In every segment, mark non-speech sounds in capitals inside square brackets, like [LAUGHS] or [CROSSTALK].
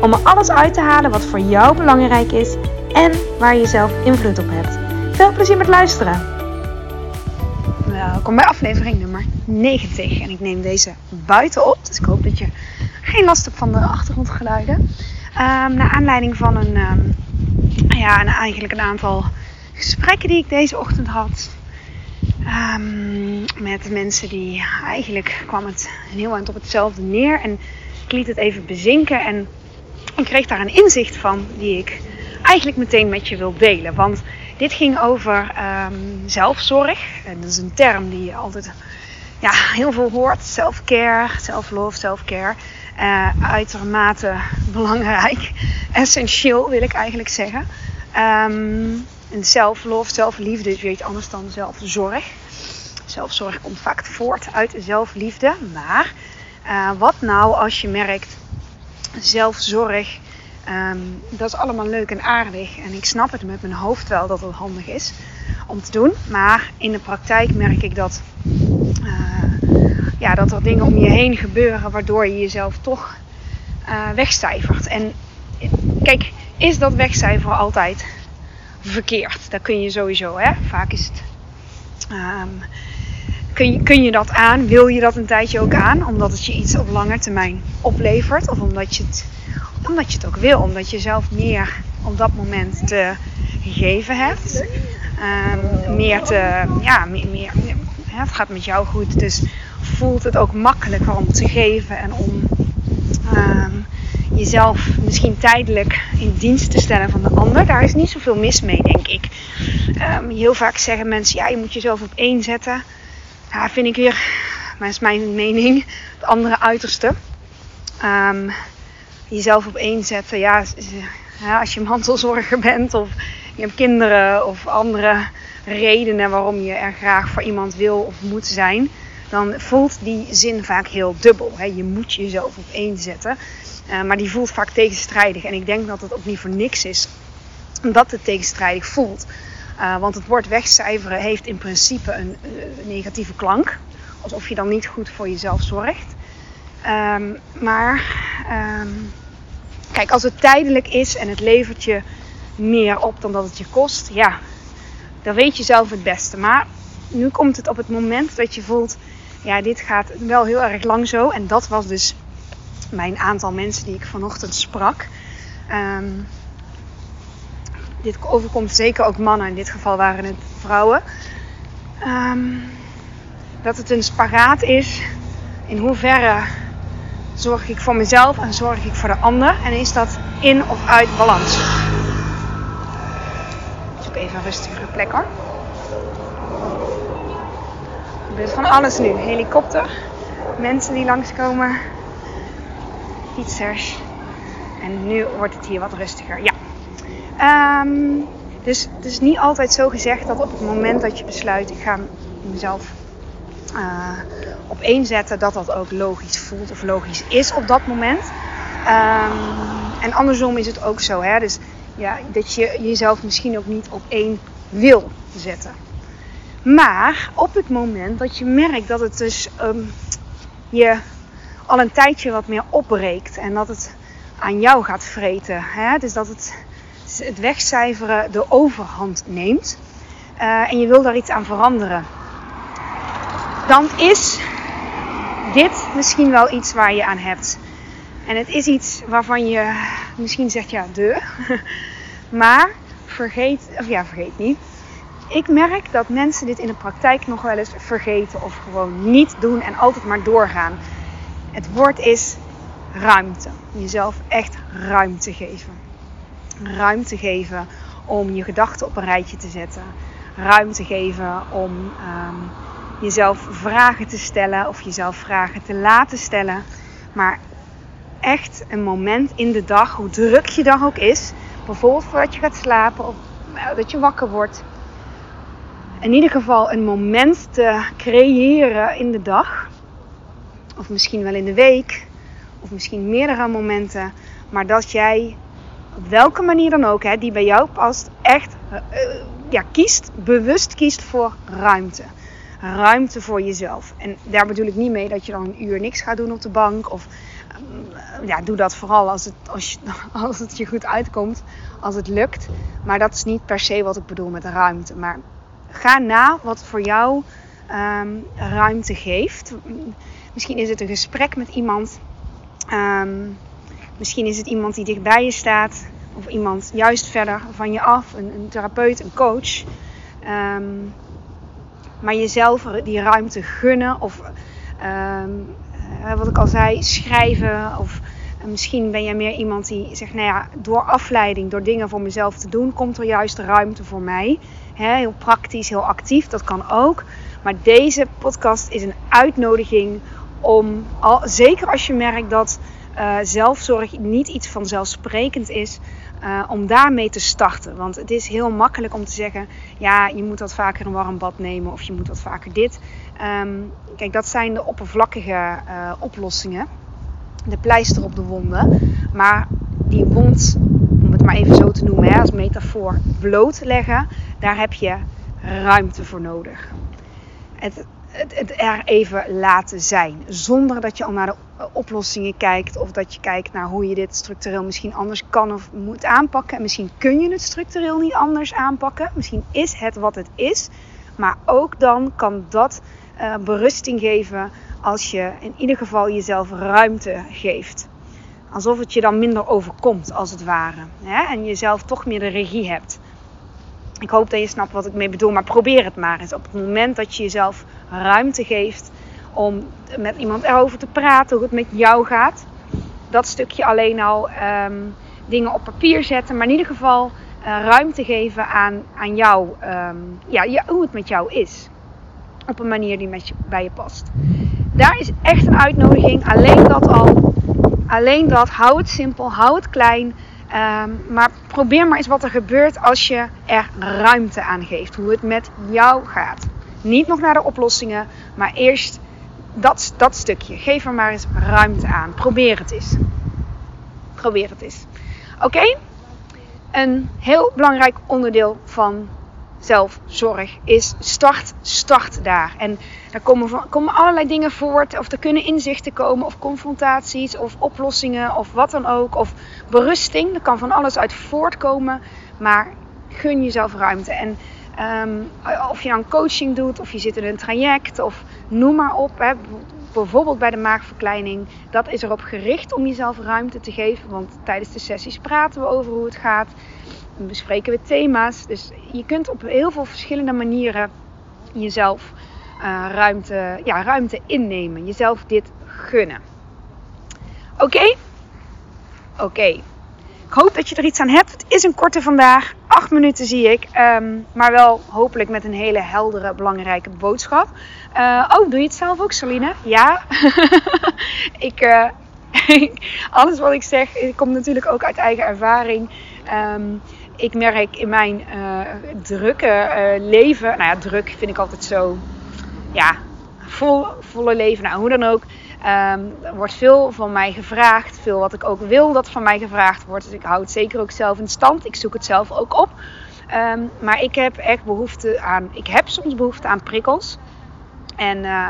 om er alles uit te halen wat voor jou belangrijk is en waar je zelf invloed op hebt. Veel plezier met luisteren! Welkom bij aflevering nummer 90 en ik neem deze buiten op, dus ik hoop dat je geen last hebt van de achtergrondgeluiden. Um, naar aanleiding van een, um, ja, eigenlijk een aantal gesprekken die ik deze ochtend had. Um, met mensen die eigenlijk kwam het heel eind op hetzelfde neer. En ik liet het even bezinken en ik kreeg daar een inzicht van die ik eigenlijk meteen met je wil delen. Want dit ging over um, zelfzorg. En dat is een term die je altijd ja, heel veel hoort. Self-care, self-love. Uh, uitermate belangrijk. [LAUGHS] Essentieel wil ik eigenlijk zeggen. Um, en zelflove, zelfliefde is weer iets anders dan zelfzorg. Zelfzorg komt vaak voort uit zelfliefde. Maar uh, wat nou als je merkt zelfzorg, um, dat is allemaal leuk en aardig. En ik snap het met mijn hoofd wel dat het handig is om te doen. Maar in de praktijk merk ik dat, uh, ja, dat er dingen om je heen gebeuren waardoor je jezelf toch uh, wegcijfert. En kijk, is dat wegcijferen altijd verkeerd? Dat kun je sowieso, hè? Vaak is het. Um, kun je, kun je dat aan? Wil je dat een tijdje ook aan? Omdat het je iets op lange termijn oplevert? Of omdat je het, omdat je het ook wil? Omdat je zelf meer op dat moment te geven hebt? Um, meer te, ja, meer, meer, het gaat met jou goed. Dus voelt het ook makkelijker om te geven en om um, jezelf misschien tijdelijk in dienst te stellen van de ander. Daar is niet zoveel mis mee, denk ik. Um, heel vaak zeggen mensen, ja, je moet jezelf op één zetten. Ja, vind ik weer, maar is mijn mening, het andere uiterste. Um, jezelf op één zetten, ja, ja, als je mantelzorger [LAUGHS] bent of je hebt kinderen of andere redenen waarom je er graag voor iemand wil of moet zijn, dan voelt die zin vaak heel dubbel. Hè? Je moet jezelf op één zetten. Uh, maar die voelt vaak tegenstrijdig. En ik denk dat het ook niet voor niks is dat het tegenstrijdig voelt. Uh, want het woord wegcijferen heeft in principe een, een, negatieve klank. Alsof je dan niet goed voor jezelf zorgt. Um, maar um, kijk, als het tijdelijk is en het levert je meer op dan dat het je kost, ja, dan weet je zelf het beste. Maar nu komt het op het moment dat je voelt, ja, dit gaat wel heel erg lang zo. En dat was dus mijn aantal mensen die ik vanochtend sprak. Um, dit overkomt zeker ook mannen, in dit geval waren het vrouwen. Um, dat het een spagaat is. In hoeverre zorg ik voor mezelf en zorg ik voor de ander? En is dat in of uit balans? Zoek even een rustigere plek hoor. Er gebeurt van alles nu. Helikopter, mensen die langskomen, fietsers. En nu wordt het hier wat rustiger. Ja. Um, dus het is niet altijd zo gezegd dat op het moment dat je besluit, ik ga mezelf uh, op één zetten, dat dat ook logisch voelt of logisch is op dat moment. Um, en andersom is het ook zo, hè? Dus ja, dat je jezelf misschien ook niet op één wil zetten. Maar op het moment dat je merkt dat het dus um, je al een tijdje wat meer opbreekt en dat het aan jou gaat vreten, hè? dus dat het het wegcijferen de overhand neemt uh, en je wil daar iets aan veranderen, dan is dit misschien wel iets waar je aan hebt. En het is iets waarvan je misschien zegt ja, de. [LAUGHS] maar vergeet, of ja, vergeet niet. Ik merk dat mensen dit in de praktijk nog wel eens vergeten of gewoon niet doen en altijd maar doorgaan. Het woord is ruimte. Jezelf echt ruimte geven. Ruimte geven om je gedachten op een rijtje te zetten. Ruimte geven om um, jezelf vragen te stellen of jezelf vragen te laten stellen. Maar echt een moment in de dag, hoe druk je dag ook is, Bijvoorbeeld voordat je gaat slapen of eh, dat je wakker wordt. In ieder geval een moment te creëren in de dag. Of misschien wel in de week. Of misschien meerdere momenten. Maar dat jij op welke manier dan ook, hè, die bij jou past, echt uh, ja, kiest, bewust kiest voor ruimte. Ruimte voor jezelf. En daar bedoel ik niet mee dat je dan een uur niks gaat doen op de bank. Of uh, ja, doe dat vooral als het, als, je, [LAUGHS] als het je goed uitkomt, als het lukt. Maar dat is niet per se wat ik bedoel met ruimte. Maar ga na wat voor jou um, ruimte geeft. Misschien is het een gesprek met iemand. Um, misschien is het iemand die dichtbij je staat. Of iemand juist verder van je af. Een, therapeut, een coach. Um, maar jezelf die ruimte gunnen. Of wat ik al zei, schrijven. Of misschien ben jij meer iemand die zegt, nou ja, door afleiding, door dingen voor mezelf te doen, komt er juist ruimte voor mij. heel praktisch, heel actief, dat kan ook. Maar deze podcast is een uitnodiging om, al, zeker als je merkt dat uh, zelfzorg niet iets vanzelfsprekend is, uh, om daarmee te starten. Want het is heel makkelijk om te zeggen: ja, je moet wat vaker een warm bad nemen of je moet wat vaker dit. Um, kijk, dat zijn de oppervlakkige uh, oplossingen, de pleister op de wonden. Maar die wond, om het maar even zo te noemen, hè, als metafoor, blootleggen, daar heb je ruimte voor nodig. Het, het, het, er even laten zijn. Zonder dat je al naar de oplossingen kijkt. Of dat je kijkt naar hoe je dit structureel misschien anders kan of moet aanpakken. En misschien kun je het structureel niet anders aanpakken. Misschien is het wat het is. Maar ook dan kan dat uh, berusting geven als je in ieder geval jezelf ruimte geeft. Alsof het je dan minder overkomt, als het ware. En jezelf toch meer de regie hebt. Ik hoop dat je snapt wat ik mee bedoel, maar probeer het maar eens. Op het moment dat je jezelf ruimte geeft om met iemand erover te praten, hoe het met jou gaat. Dat stukje alleen al um, dingen op papier zetten, maar in ieder geval uh, ruimte geven aan, aan jou, um, ja, hoe het met jou is. Op een manier die bij je past. Daar is echt een uitnodiging. Alleen dat al. Alleen dat. Hou het simpel, hou het klein. Um, maar probeer maar eens wat er gebeurt als je er ruimte aan geeft. Hoe het met jou gaat. Niet nog naar de oplossingen, maar eerst dat, dat stukje. Geef er maar eens ruimte aan. Probeer het eens. Probeer het eens. Oké? Een heel belangrijk onderdeel van zelfzorg is start, start daar. En daar komen, komen allerlei dingen voort. Of er kunnen inzichten komen, of confrontaties, of oplossingen, of wat dan ook. Of berusting. Er kan van alles uit voortkomen. Maar gun jezelf ruimte. En um, of je dan coaching doet, of je zit in een traject, of noem maar op. Hè. Bijvoorbeeld bij de maagverkleining. Dat is erop gericht om jezelf ruimte te geven. Want tijdens de sessies praten we over hoe het gaat bespreken we thema's. Dus je kunt op heel veel verschillende manieren jezelf uh, ruimte, ja, ruimte innemen. Jezelf dit gunnen. Oké? Oké. Ik hoop dat je er iets aan hebt. Het is een korte vandaag. Acht minuten zie ik. Um, maar wel hopelijk met een hele heldere, belangrijke boodschap. Uh, oh, doe je het zelf ook, Saline? Ja. [LAUGHS] ik, [LAUGHS] uh, alles wat ik zeg komt natuurlijk ook uit eigen ervaring. Um, ik merk in mijn uh, drukke uh, leven, nou ja, druk vind ik altijd zo, ja, vol, volle leven, nou hoe dan ook. Um, er wordt veel van mij gevraagd, veel wat ik ook wil dat van mij gevraagd wordt. Dus ik hou het zeker ook zelf in stand. Ik zoek het zelf ook op. Um, maar ik heb echt behoefte aan, ik heb soms behoefte aan prikkels. En uh,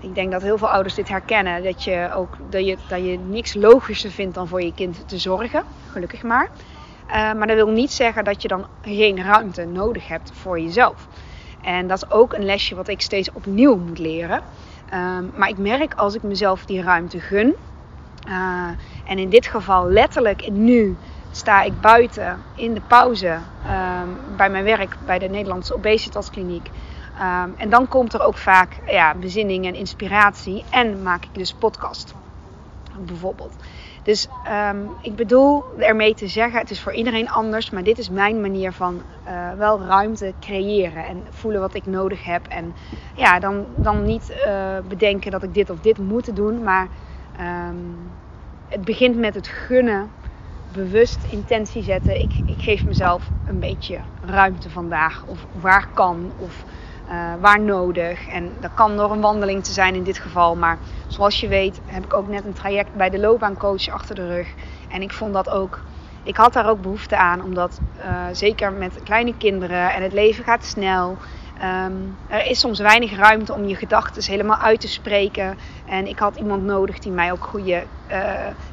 ik denk dat heel veel ouders dit herkennen. Dat je ook dat je, dat je niks logischer vindt dan voor je kind te zorgen. Gelukkig maar. Uh, maar dat wil niet zeggen dat je dan geen ruimte nodig hebt voor jezelf. En dat is ook een lesje wat ik steeds opnieuw moet leren. Um, maar ik merk als ik mezelf die ruimte gun. Uh, en in dit geval letterlijk nu sta ik buiten in de pauze um, bij mijn werk bij de Nederlandse Obesitaskliniek. Um, en dan komt er ook vaak ja, bezinning en inspiratie. En maak ik dus podcast. Bijvoorbeeld. Dus um, ik bedoel ermee te zeggen, het is voor iedereen anders, maar dit is mijn manier van uh, wel ruimte creëren en voelen wat ik nodig heb. En ja, dan, dan niet uh, bedenken dat ik dit of dit moet doen, maar um, het begint met het gunnen bewust intentie zetten. Ik, ik geef mezelf een beetje ruimte vandaag. Of waar kan. Of uh, waar nodig. En dat kan door een wandeling te zijn in dit geval. Maar zoals je weet heb ik ook net een traject bij de loopbaancoach achter de rug. En ik vond dat ook. Ik had daar ook behoefte aan, omdat uh, zeker met kleine kinderen en het leven gaat snel. Um, er is soms weinig ruimte om je gedachten helemaal uit te spreken. En ik had iemand nodig die mij ook goede, uh,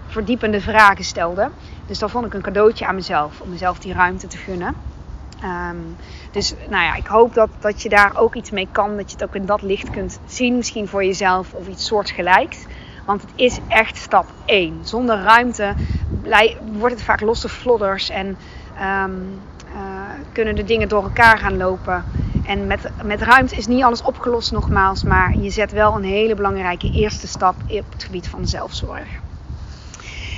verdiepende vragen stelde. Dus dat vond ik een cadeautje aan mezelf, om mezelf die ruimte te gunnen. Um, dus nou ja, ik hoop dat, dat je daar ook iets mee kan. Dat je het ook in dat licht kunt zien, misschien voor jezelf of iets soortgelijks. Want het is echt stap 1. Zonder ruimte wordt het vaak losse flodders en um, uh, kunnen de dingen door elkaar gaan lopen. En met, met ruimte is niet alles opgelost nogmaals, maar je zet wel een hele belangrijke eerste stap op het gebied van zelfzorg.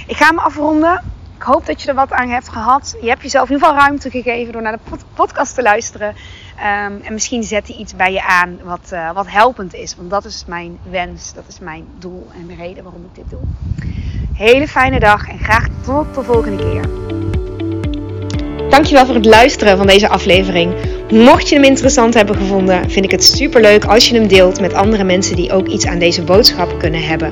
Ik ga me afronden. Ik hoop dat je er wat aan hebt gehad. Je hebt jezelf in ieder geval ruimte gegeven door naar de podcast te luisteren. Um, en misschien zet hij iets bij je aan wat, uh, wat helpend is. Want dat is mijn wens, dat is mijn doel en de reden waarom ik dit doe. Hele fijne dag en graag tot de volgende keer. Dankjewel voor het luisteren van deze aflevering. Mocht je hem interessant hebben gevonden, vind ik het super leuk als je hem deelt met andere mensen die ook iets aan deze boodschap kunnen hebben.